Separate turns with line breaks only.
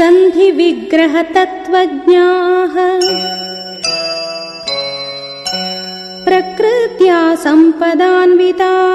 सन्धिविग्रहतत्त्वज्ञाः। प्रकृत्या सम्पदान्विता।